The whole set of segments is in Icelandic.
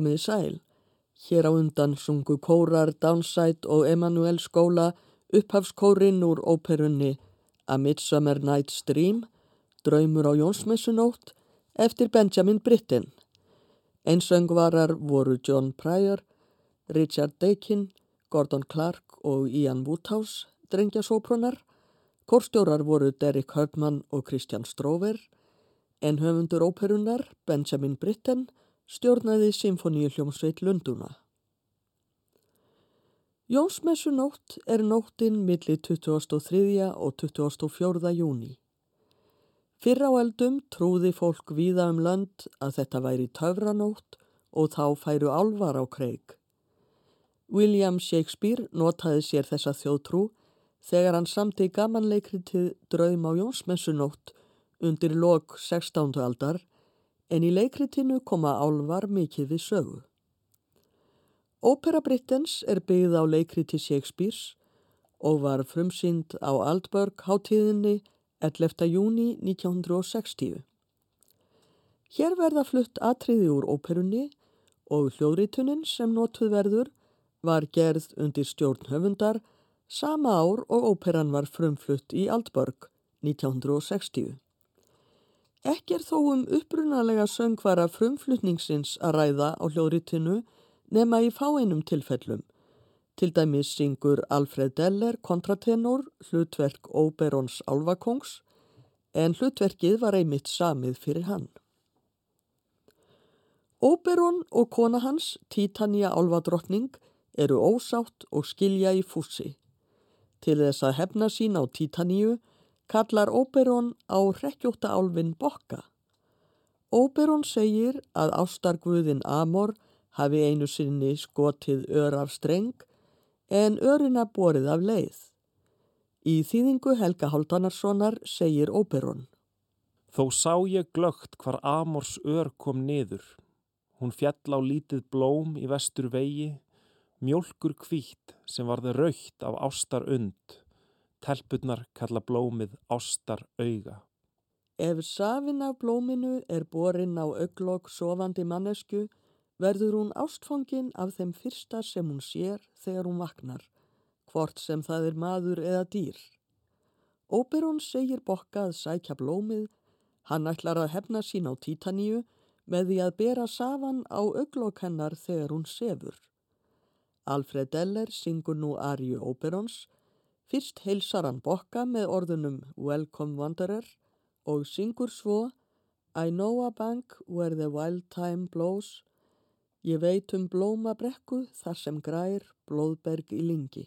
Komiði sæl. Hér á undan sungu kórar Downside og Emanuel skóla upphafskórin úr óperunni A Midsummer Night's Dream, Draumur á Jónsmessunótt, eftir Benjamin Britten. Einsöngvarar voru John Pryor, Richard Dakin, Gordon Clark og Ian Woodhouse, drengjasópronar. Kórstjórar voru Derek Hurdman og Christian Strover, en höfundur óperunar, Benjamin Britten, stjórnaði Symfoníu hljómsveit Lunduna. Jónsmessu nótt er nóttinn milli 23. og 24. júni. Fyrr á eldum trúði fólk víða um lönd að þetta væri töfranótt og þá færu álvar á kreik. William Shakespeare notaði sér þessa þjóðtrú þegar hann samti gamanleikritið Draum á Jónsmessu nótt undir lok 16. aldar en í leikritinu koma álvar mikið við sögu. Ópera Brittens er byggð á leikriti Shakespeares og var frumsynd á Aldburg hátíðinni 11. júni 1960. Hér verða flutt atriði úr óperunni og hljóðritunin sem notuð verður var gerð undir stjórn höfundar sama ár og óperan var frumflutt í Aldburg 1960. Ekki er þó um upprunalega söngvara frumflutningsins að ræða á hljóðritinu nema í fáeinum tilfellum. Til dæmis syngur Alfred Deller kontratenor hlutverk Óberons Álvakongs en hlutverkið var einmitt samið fyrir hann. Óberon og kona hans, Titania Álvadrottning, eru ósátt og skilja í fússi. Til þess að hefna sín á Titaníu kallar Óberon á rekjóta álfin Bokka. Óberon segir að ástarguðin Amor hafi einu sinni skotið ör af streng en örina borið af leið. Í þýðingu Helga Haldanarssonar segir Óberon. Þó sá ég glögt hvar Amors ör kom niður. Hún fjall á lítið blóm í vestur vegi, mjölkur kvítt sem varði raukt af ástar und. Telpurnar kalla blómið ástar auga. Ef safin af blóminu er borin á auglokk sofandi mannesku, verður hún ástfangin af þeim fyrsta sem hún sér þegar hún vaknar, hvort sem það er maður eða dýr. Óperón segir bokka að sækja blómið, hann ætlar að hefna sín á títaníu með því að bera safan á auglokk hennar þegar hún sefur. Alfred Deller syngur nú Arju Óperóns, Fyrst heilsar hann bokka með orðunum Welcome Wanderer og syngur svo I know a bank where the wild time blows Ég veit um blóma brekku þar sem grær blóðberg í lingi.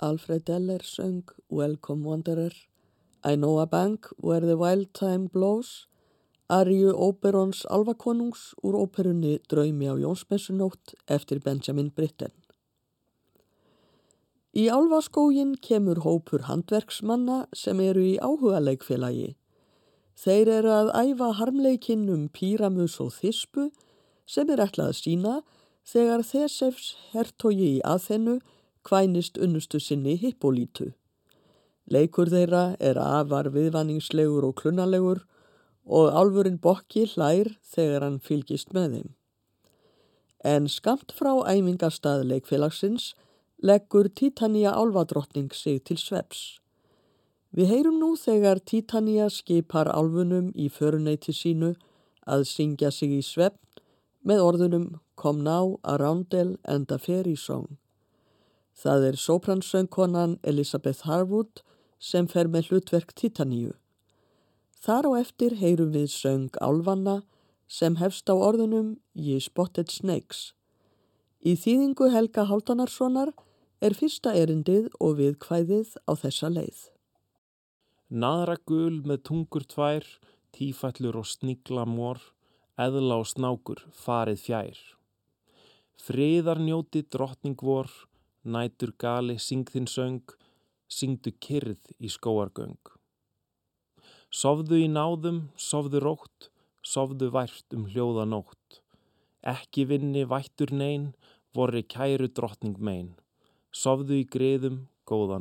Alfred Deller söng Welcome Wanderer, I Know a Bank Where the Wild Time Blows, Ariu Óperons Alvakonungs úr óperunni Draumi á Jónsmessunótt eftir Benjamin Britten. Í Álvaskógin kemur hópur handverksmanna sem eru í áhuga leikfélagi. Þeir eru að æfa harmleikinn um Píramus og Þispu sem er ætlað að sína þegar Þesefs hertogi í aðþennu kvænist unnustu sinni hippolítu. Leikur þeirra er afar viðvanningslegur og klunalegur og álfurinn bokki hlær þegar hann fylgist með þeim. En skamt frá æmingastað leikfélagsins leggur Titania álvadrottning sig til sveps. Við heyrum nú þegar Titania skipar álfunum í föruneyti sínu að syngja sig í svepp með orðunum Come now a roundel and a fairy song. Það er sopransöngkonan Elisabeth Harwood sem fer með hlutverk Titaníu. Þar á eftir heyrum við söng Álvanna sem hefst á orðunum Ye Spotted Snakes. Í þýðingu Helga Háltanarssonar er fyrsta erindið og viðkvæðið á þessa leið. Naðra gul með tungur tvær, tífællur og sníkla mór, eðla og snákur, farið fjær. Friðar njóti drottning vor, nætur gali syngþinn söng, syngdu kyrð í skóargöng. Sofðu í náðum, sofðu rótt, sofðu vært um hljóða nótt. Ekki vinni vættur neyn, vorri kæru drottning mein. Sofðu í griðum, góða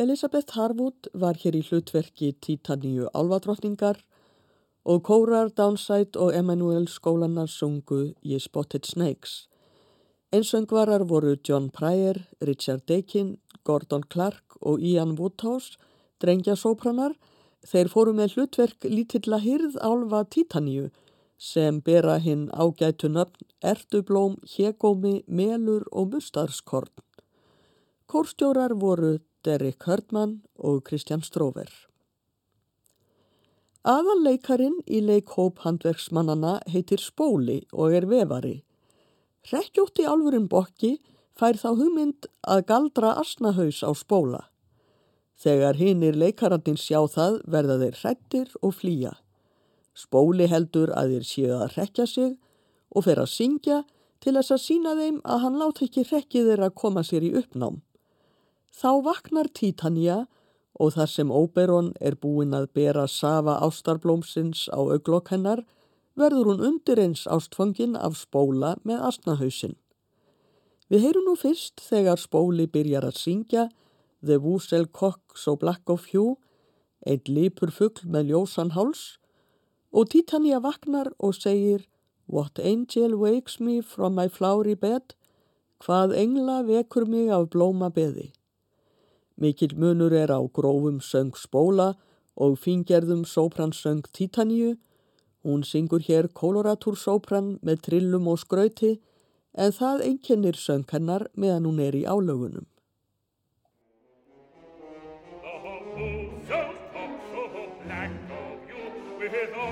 Elisabeth Harwood var hér í hlutverki Títaníu álvadrottningar og kórar Downside og Emanuel skólanar sungu í Spotted Snakes. Einsöngvarar voru John Pryor, Richard Dakin, Gordon Clark og Ian Woodhouse, drengjasópranar. Þeir fóru með hlutverk lítilla hyrð álva Títaníu sem bera hinn ágætu nöfn ertublóm, hegómi, melur og mustarskorn. Kórstjórar voru Derek Hurdman og Kristján Stróver. Aðalleikarin í leikhóp handverksmannana heitir Spóli og er vefari. Rekkjótt í álfurinn bokki fær þá hugmynd að galdra asnahaus á spóla. Þegar hinnir leikarandin sjá það verða þeir hrettir og flýja. Spóli heldur að þeir séu að rekja sig og fer að syngja til þess að sína þeim að hann láta ekki rekkið þeirra að koma sér í uppnám. Þá vaknar Títanja og þar sem Óberon er búin að bera safa ástarblómsins á auglokk hennar verður hún undir eins ástfangin af spóla með asnahausinn. Við heyrum nú fyrst þegar spóli byrjar að syngja The Woosel Cock So Black of Hue, einn lipur fuggl með ljósan háls Og Titania vaknar og segir What angel wakes me from my flowery bed? Hvað engla vekur mig af blóma beði? Mikil munur er á grófum söng spóla og fingerðum sópransöng Titaniu. Hún syngur hér koloratúrsópran með trillum og skrauti en það einkennir söng hennar meðan hún er í álögunum. with orange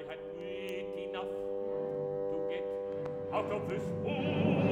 I had wit enough to get out of this hole.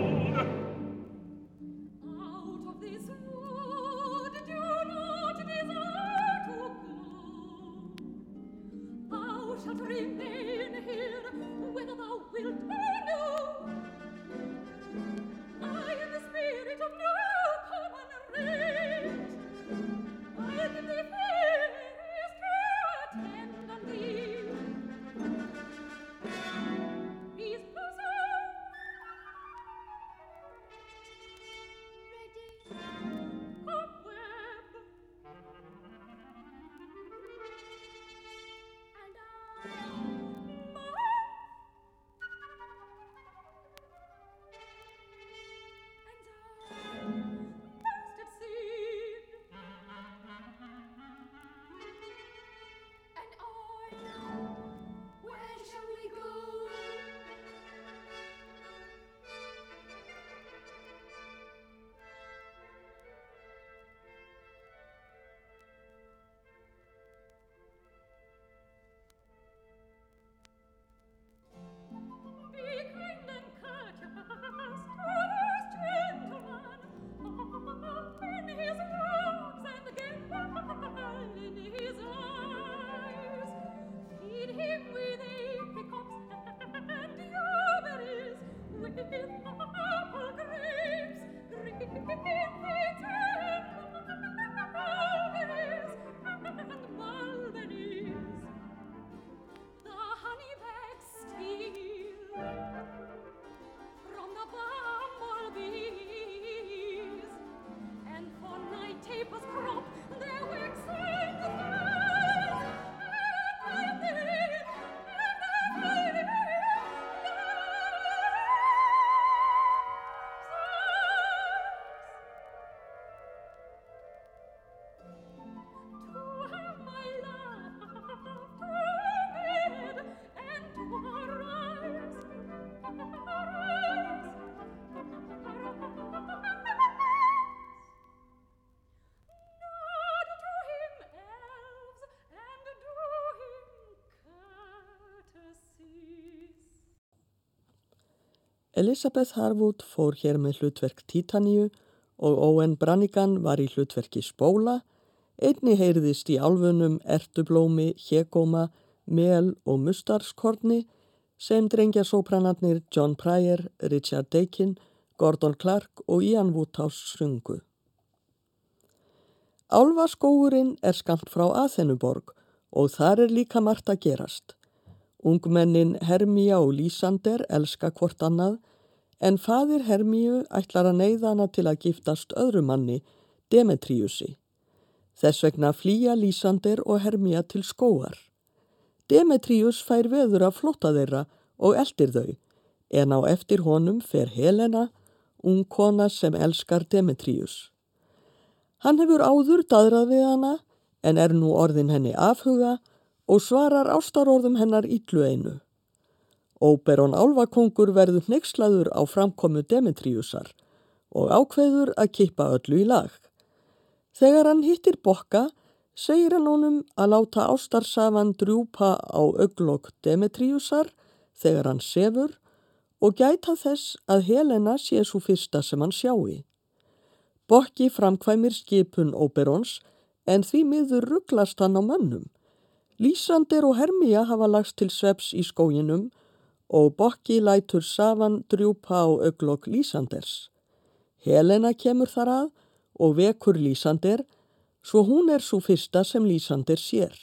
Elisabeth Harwood fór hér með hlutverk Títaníu og Owen Brannigan var í hlutverki Spóla, einni heyrðist í álfunum ertublómi, hegóma, mel og mustarskorni sem drengja sopranarnir John Pryor, Richard Dakin, Gordon Clark og Ian Woodhouse sungu. Álvaskóurinn er skamt frá Aþenuborg og þar er líka margt að gerast. Ungmennin Hermíja og Lísander elska hvort annað en fadir Hermíu ætlar að neyða hana til að giftast öðru manni, Demetriusi. Þess vegna flýja Lísander og Hermíja til skóar. Demetrius fær veður að flotta þeirra og eldir þau, en á eftir honum fer Helena, ung kona sem elskar Demetrius. Hann hefur áður dadrað við hana, en er nú orðin henni afhuga og svarar ástarorðum hennar yllu einu. Óberon Álvakongur verður neykslaður á framkomu Demetriusar og ákveður að kippa öllu í lag. Þegar hann hittir bokka, segir hann honum að láta ástarsafan drjúpa á auglokk Demetriusar þegar hann sefur og gæta þess að Helena sé svo fyrsta sem hann sjáu. Bokki framkvæmir skipun Óberons en því miður rugglast hann á mönnum. Lísander og Hermíja hafa lagst til sveps í skóginum og Bokki lætur Savan drjúpa á auglokk Lísanders. Helena kemur þar að og vekur Lísander svo hún er svo fyrsta sem Lísander sér.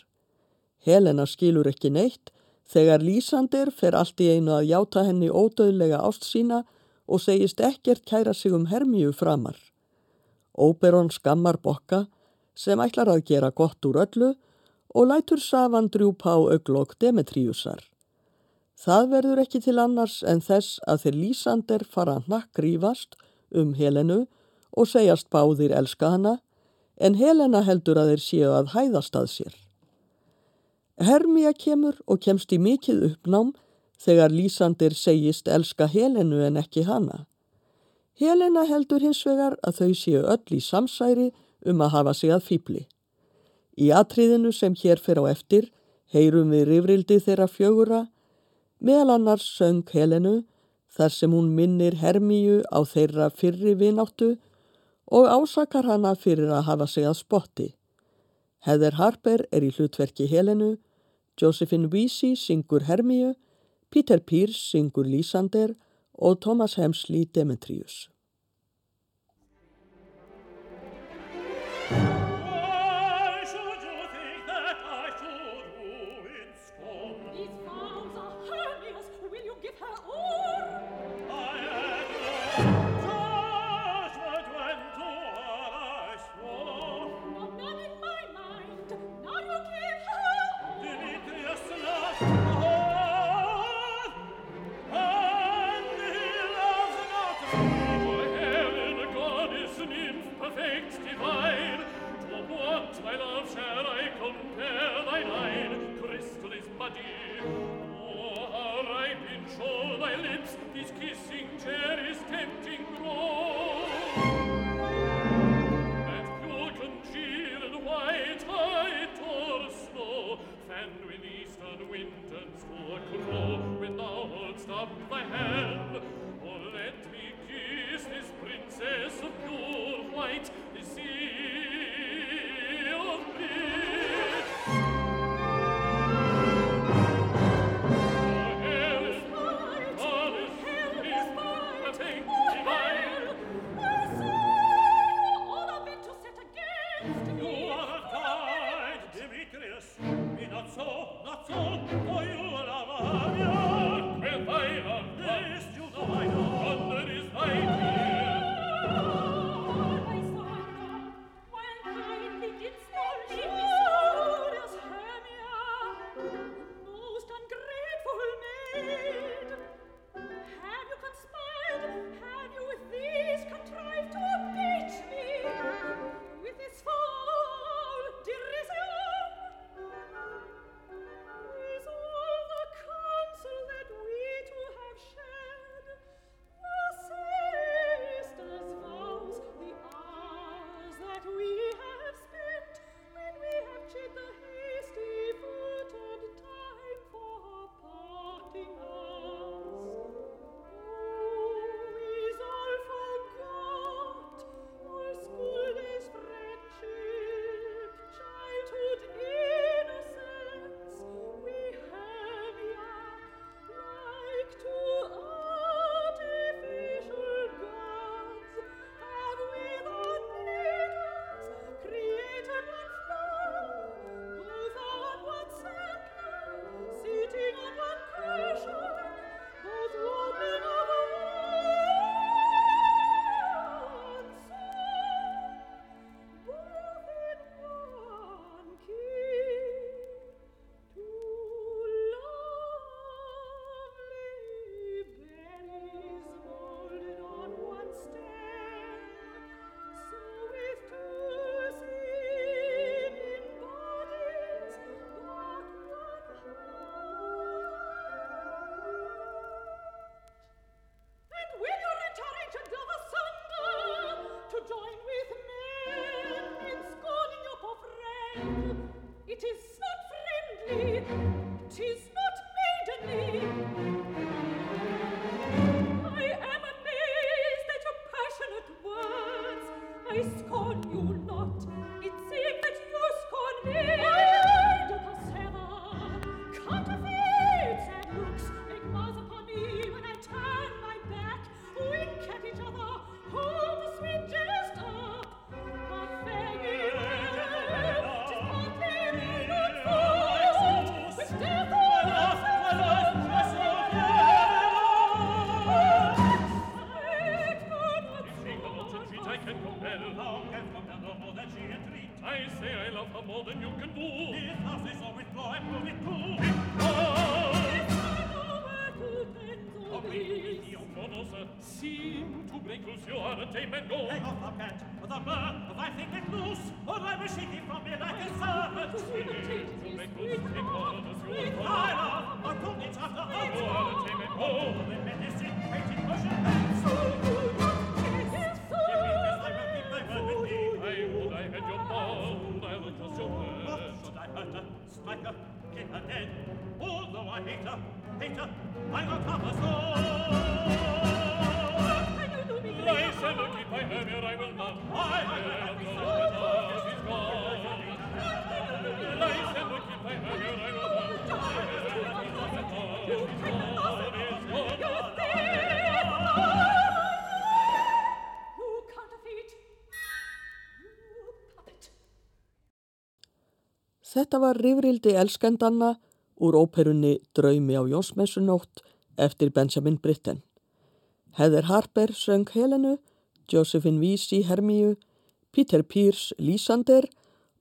Helena skilur ekki neitt þegar Lísander fer allt í einu að játa henni ódöðlega ást sína og segist ekkert kæra sig um Hermíu framar. Óberon skammar Bokka sem ætlar að gera gott úr öllu og lætur Savan drjúpa á auglokk Demetriusar. Það verður ekki til annars en þess að þeir Lísander fara nakk rífast um Helenu og segjast báðir elska hana, en Helena heldur að þeir séu að hæðast að sér. Hermia kemur og kemst í mikið uppnám þegar Lísander segist elska Helenu en ekki hana. Helena heldur hins vegar að þau séu öll í samsæri um að hafa sig að fýbli. Í atriðinu sem hér fer á eftir heyrum við rifrildi þeirra fjögura, meðal annars söng Helenu þar sem hún minnir Hermíu á þeirra fyrri vináttu og ásakar hana fyrir að hafa sig að spotti. Heather Harper er í hlutverki Helenu, Josephine Weesey syngur Hermíu, Peter Pearce syngur Lísander og Thomas Hemsley Demetrius. Þetta var rifrildi elskendanna úr óperunni Draumi á Jónsmessunótt eftir Benjamin Britten. Heather Harper söng Helenu, Josephine Vesey Hermíu, Peter Pearce Lísander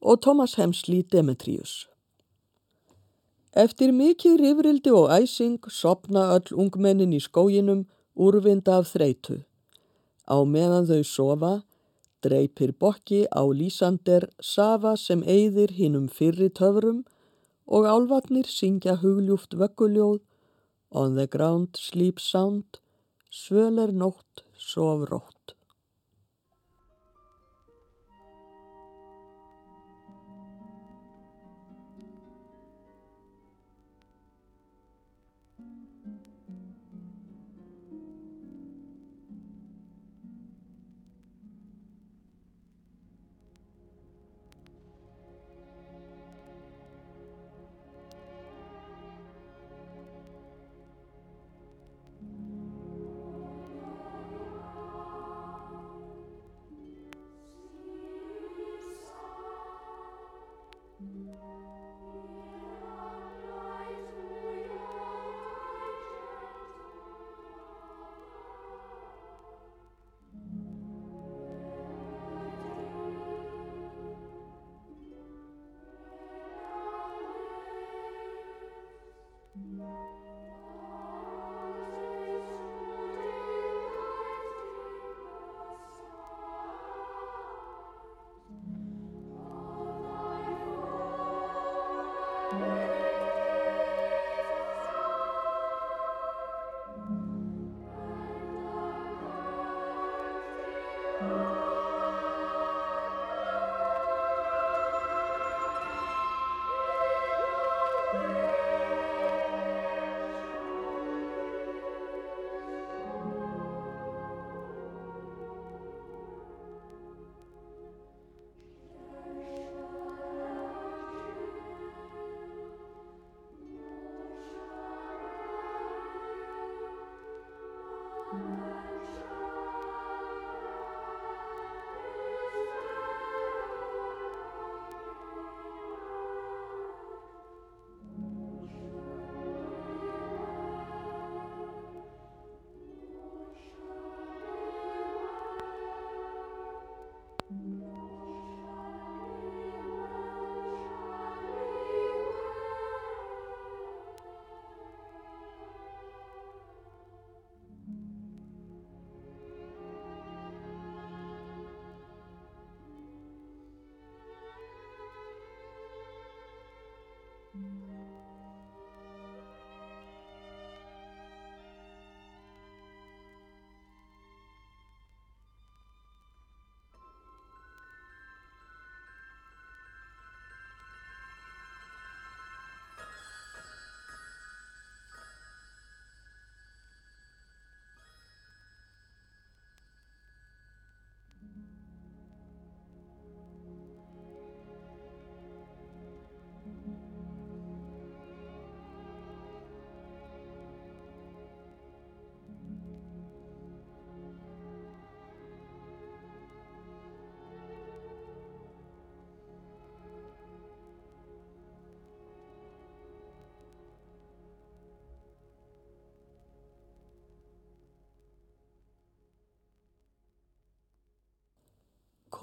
og Thomas Hemsley Demetrius. Eftir mikið rifrildi og æsing sopna öll ungmennin í skóginum úrvinda af þreitu. Á meðan þau sofa dreipir bokki á Lísander safa sem eyðir hinnum fyrri töfrum og álvatnir syngja hugljúft vögguljóð On the ground sleep sound, svöler nótt, sof rótt.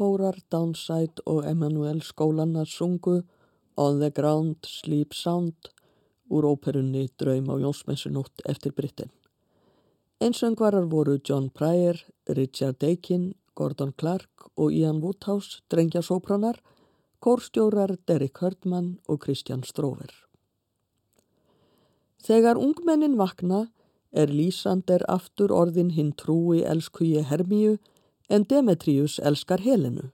Kórar, Downside og Emmanuel skólanna sungu On the Ground, Sleep Sound úr óperunni Draum á Jónsmessunótt eftir Britten. Einsöngvarar voru John Pryor, Richard Aiken, Gordon Clark og Ian Woodhouse, drengja sópranar, kórstjórar Derek Hurdman og Christian Strover. Þegar ungmennin vakna er Lísander aftur orðin hinn trúi elskuji Hermíu en Demetrius elskar Helenu.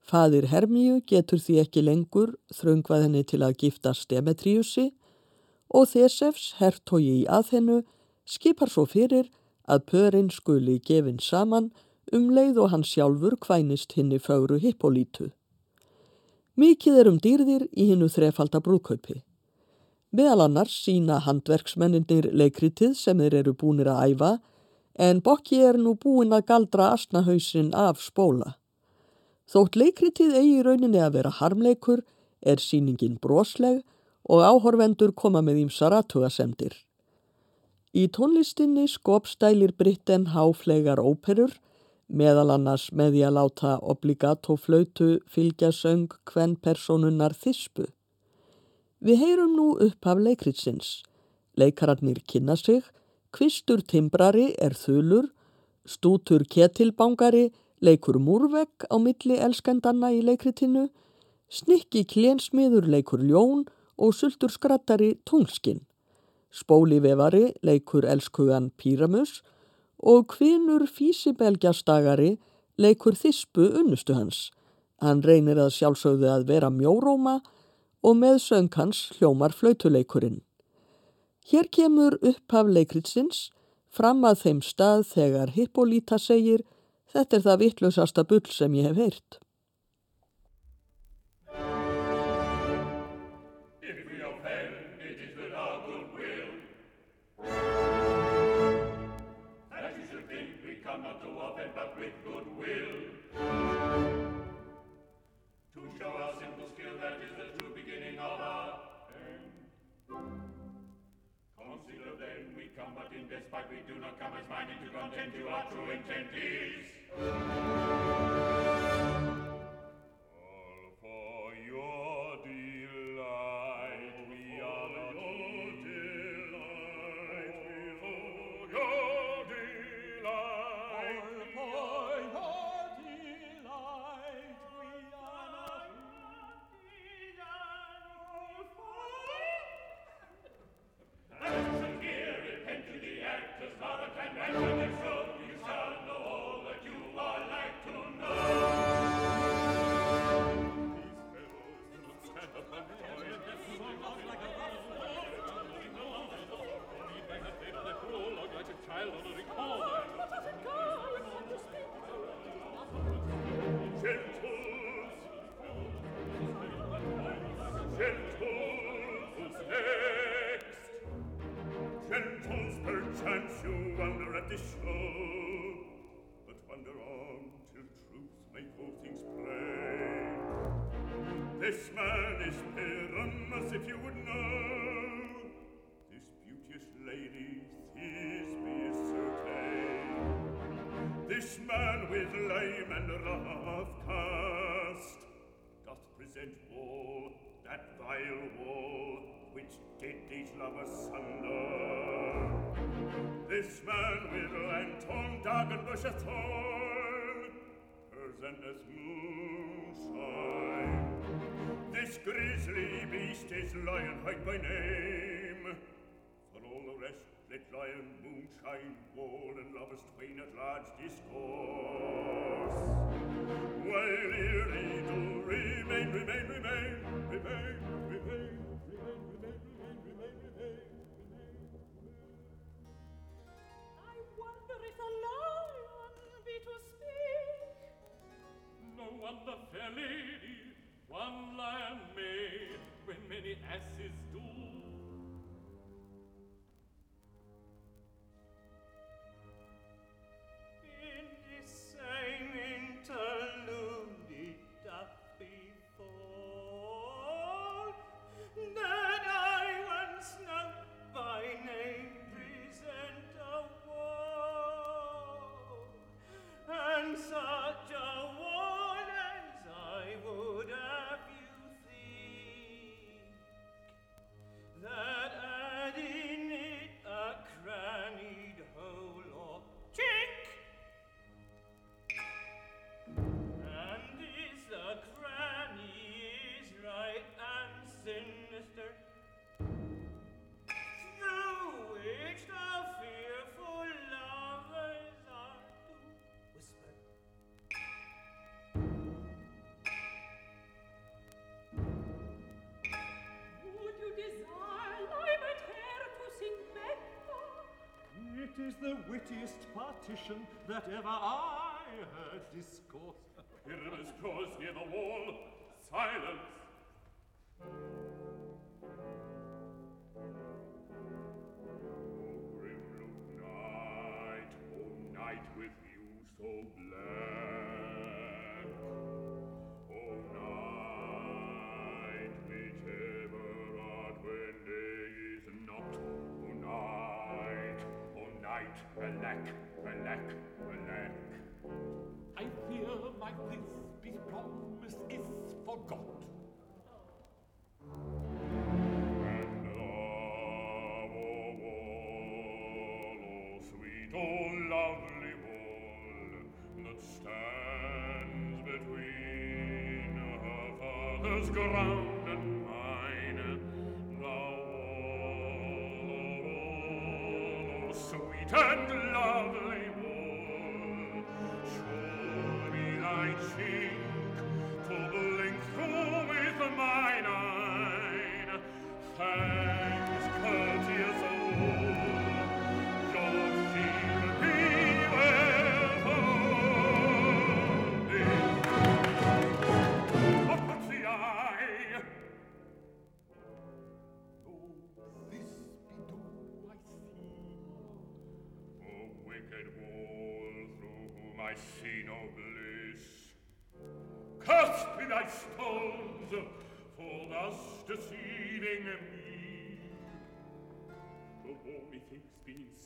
Fadir Hermíu getur því ekki lengur þröngvað henni til að giftast Demetriusi og Þesefs, hertogi í aðhennu, skipar svo fyrir að pörinn skuli gefin saman um leið og hann sjálfur kvænist henni fögru hippolítu. Mikið er um dýrðir í hinnu þrefalda brúðkaupi. Meðal annars sína handverksmenninir leikritið sem þeir eru búinir að æfa en Bokki er nú búin að galdra asnahausin af spóla. Þótt leikritið eigi rauninni að vera harmleikur er síningin brosleg og áhorvendur koma með ímsa ratugasemdir. Í tónlistinni skopstælir Britten háflegar óperur meðal annars með því að láta obligato flautu fylgja söng hvenn personunnar þispu. Við heyrum nú upp af leikritsins. Leikararnir kynna sig, kvistur timbrari er þulur, stútur ketilbangari leikur múrvegg á milli elskendanna í leikritinu, snikki klénsmiður leikur ljón og sultur skrattari tungskinn. Spólivefari leikur elskugan Píramus og kvinur físibelgjastagari leikur þispu unnustu hans. Hann reynir að sjálfsögðu að vera mjóróma og með söng hans hljómar flautuleikurinn. Hér kemur upphaf leikritsins fram að þeim stað þegar Hippolíta segir þetta er það vittlusasta bull sem ég hef heyrt. always finding to content you our true intent is. make all things plain. This man is Pyramus, if you would know. This beauteous lady, Thisbe, is so tame. This man with lame and rough cast doth present all, that vile wall, which did each love asunder. This man with lanthorn, dagger, bush, a thorn, wenn es nun. This grizzly beast is lion by name. For all the rest, let lion moonshine wall and lovers twain at large discourse. While eerie do remain, remain, remain, remain. Made when many asses is the wittiest partition that ever I heard discourse. Pyramus draws near the wall. Silence! Alack, alack, alack. I fear my Thisbe's promise is forgot. And love, oh, oh, oh, sweet, oh, lovely wall that stands between her father's ground me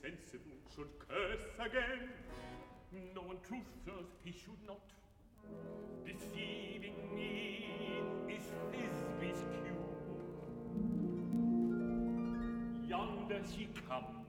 sensible should curse again. No one truthers he should not. Deceiving me is Thisbe's cue. Yonder she comes.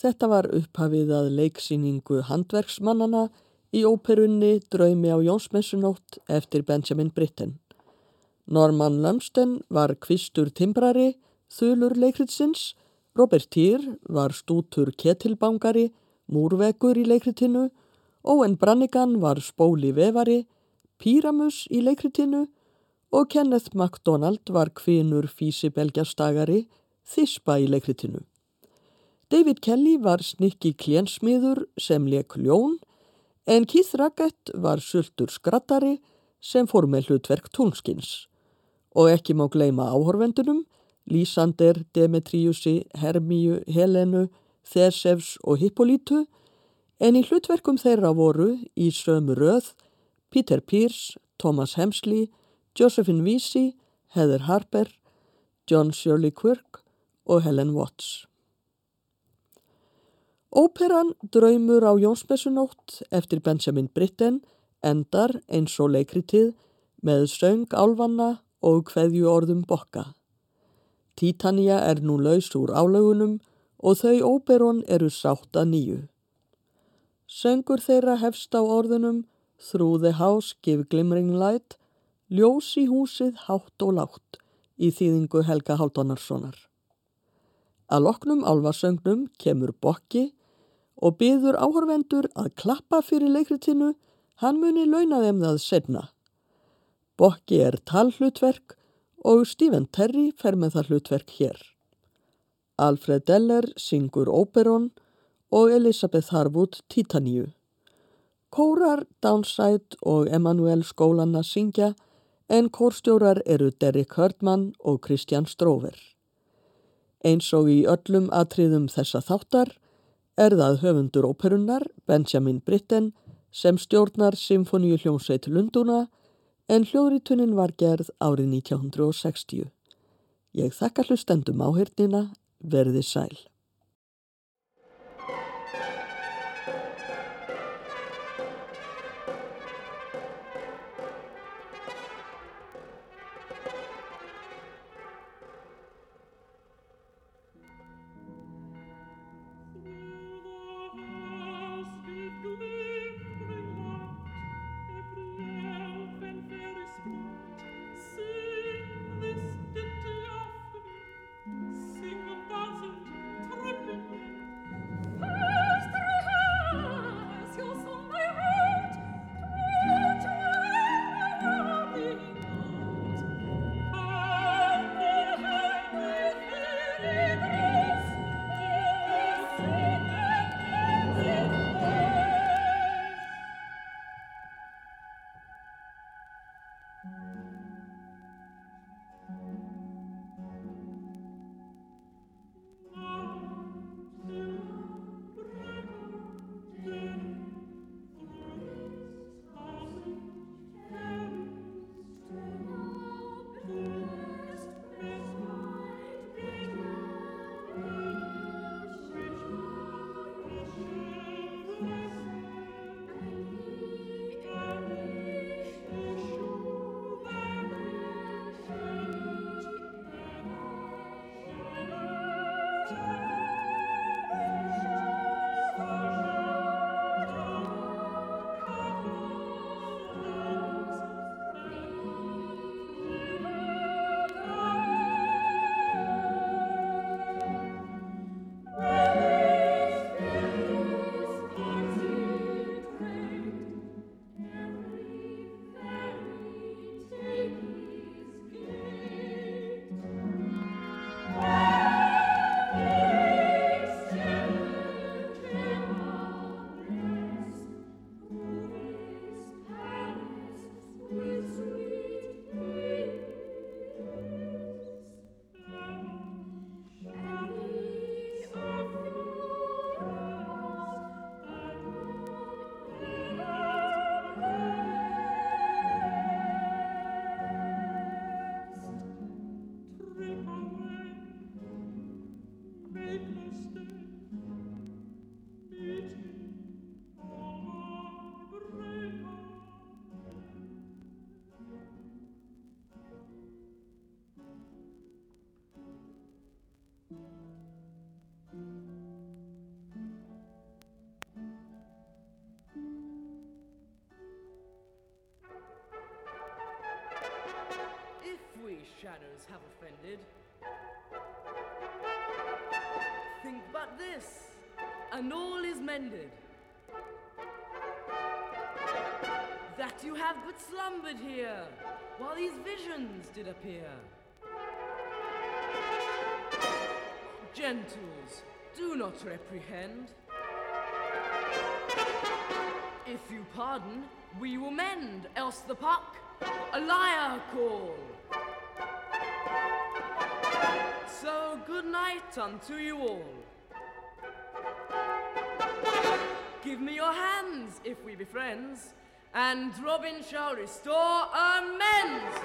Þetta var upphafið að leiksýningu handverksmannana í óperunni Draumi á Jónsmessunótt eftir Benjamin Britten. Norman Lumsden var kvistur timbrari, þulur leikritsins, Robert Týr var stútur ketilbangari, múrvegur í leikritinu, Owen Brannigan var spóli vefari, Pyramus í leikritinu og Kenneth MacDonald var kvinur físibelgjastagari, Þispa í leikritinu. David Kelly var snikki klénsmiður sem leik ljón en Keith Raggett var sultur skrattari sem fór með hlutverk túnskins. Og ekki má gleyma áhorfendunum, Lísander, Demetriusi, Hermíu, Helenu, Þesefs og Hippolítu, en í hlutverkum þeirra voru í sömu röð Peter Pearce, Thomas Hemsley, Josephine Vesey, Heather Harper, John Shirley Quirk og Helen Watts. Óperan Draumur á Jónsmessunótt eftir Benjamin Britten endar eins og leikritið með söng álvanna og hveðju orðum bokka. Titania er nú laus úr álögunum og þau óperon eru sátt að nýju. Söngur þeirra hefst á orðunum the house give glimmering light, ljós í húsið hátt og látt í þýðingu Helga Haldonarssonar. Að loknum álvarsöngnum kemur bokki og byður áhörvendur að klappa fyrir leikritinu, hann muni launa þeim það senna. Bokki er talhlutverk og Stephen Terry fer með það hlutverk hér. Alfred Deller syngur Oberon og Elisabeth Harwood Titaníu. Kórar Downside og Emanuel skólanna syngja en kórstjórar eru Derek Hurdman og Kristján Stróver. Eins og í öllum atriðum þessa þáttar er það höfundur óperunnar Benjamin Britten sem stjórnar Symfoníu hljómsveit Lunduna en hljóðritunin var gerð árið 1960. Ég þakka hlustendum áhyrnina, verði sæl. Shadows have offended. Think but this, and all is mended. That you have but slumbered here, while these visions did appear. Gentles, do not reprehend. If you pardon, we will mend, else the puck a liar call. night unto you all. Give me your hands if we be friends, and Robin shall restore amends.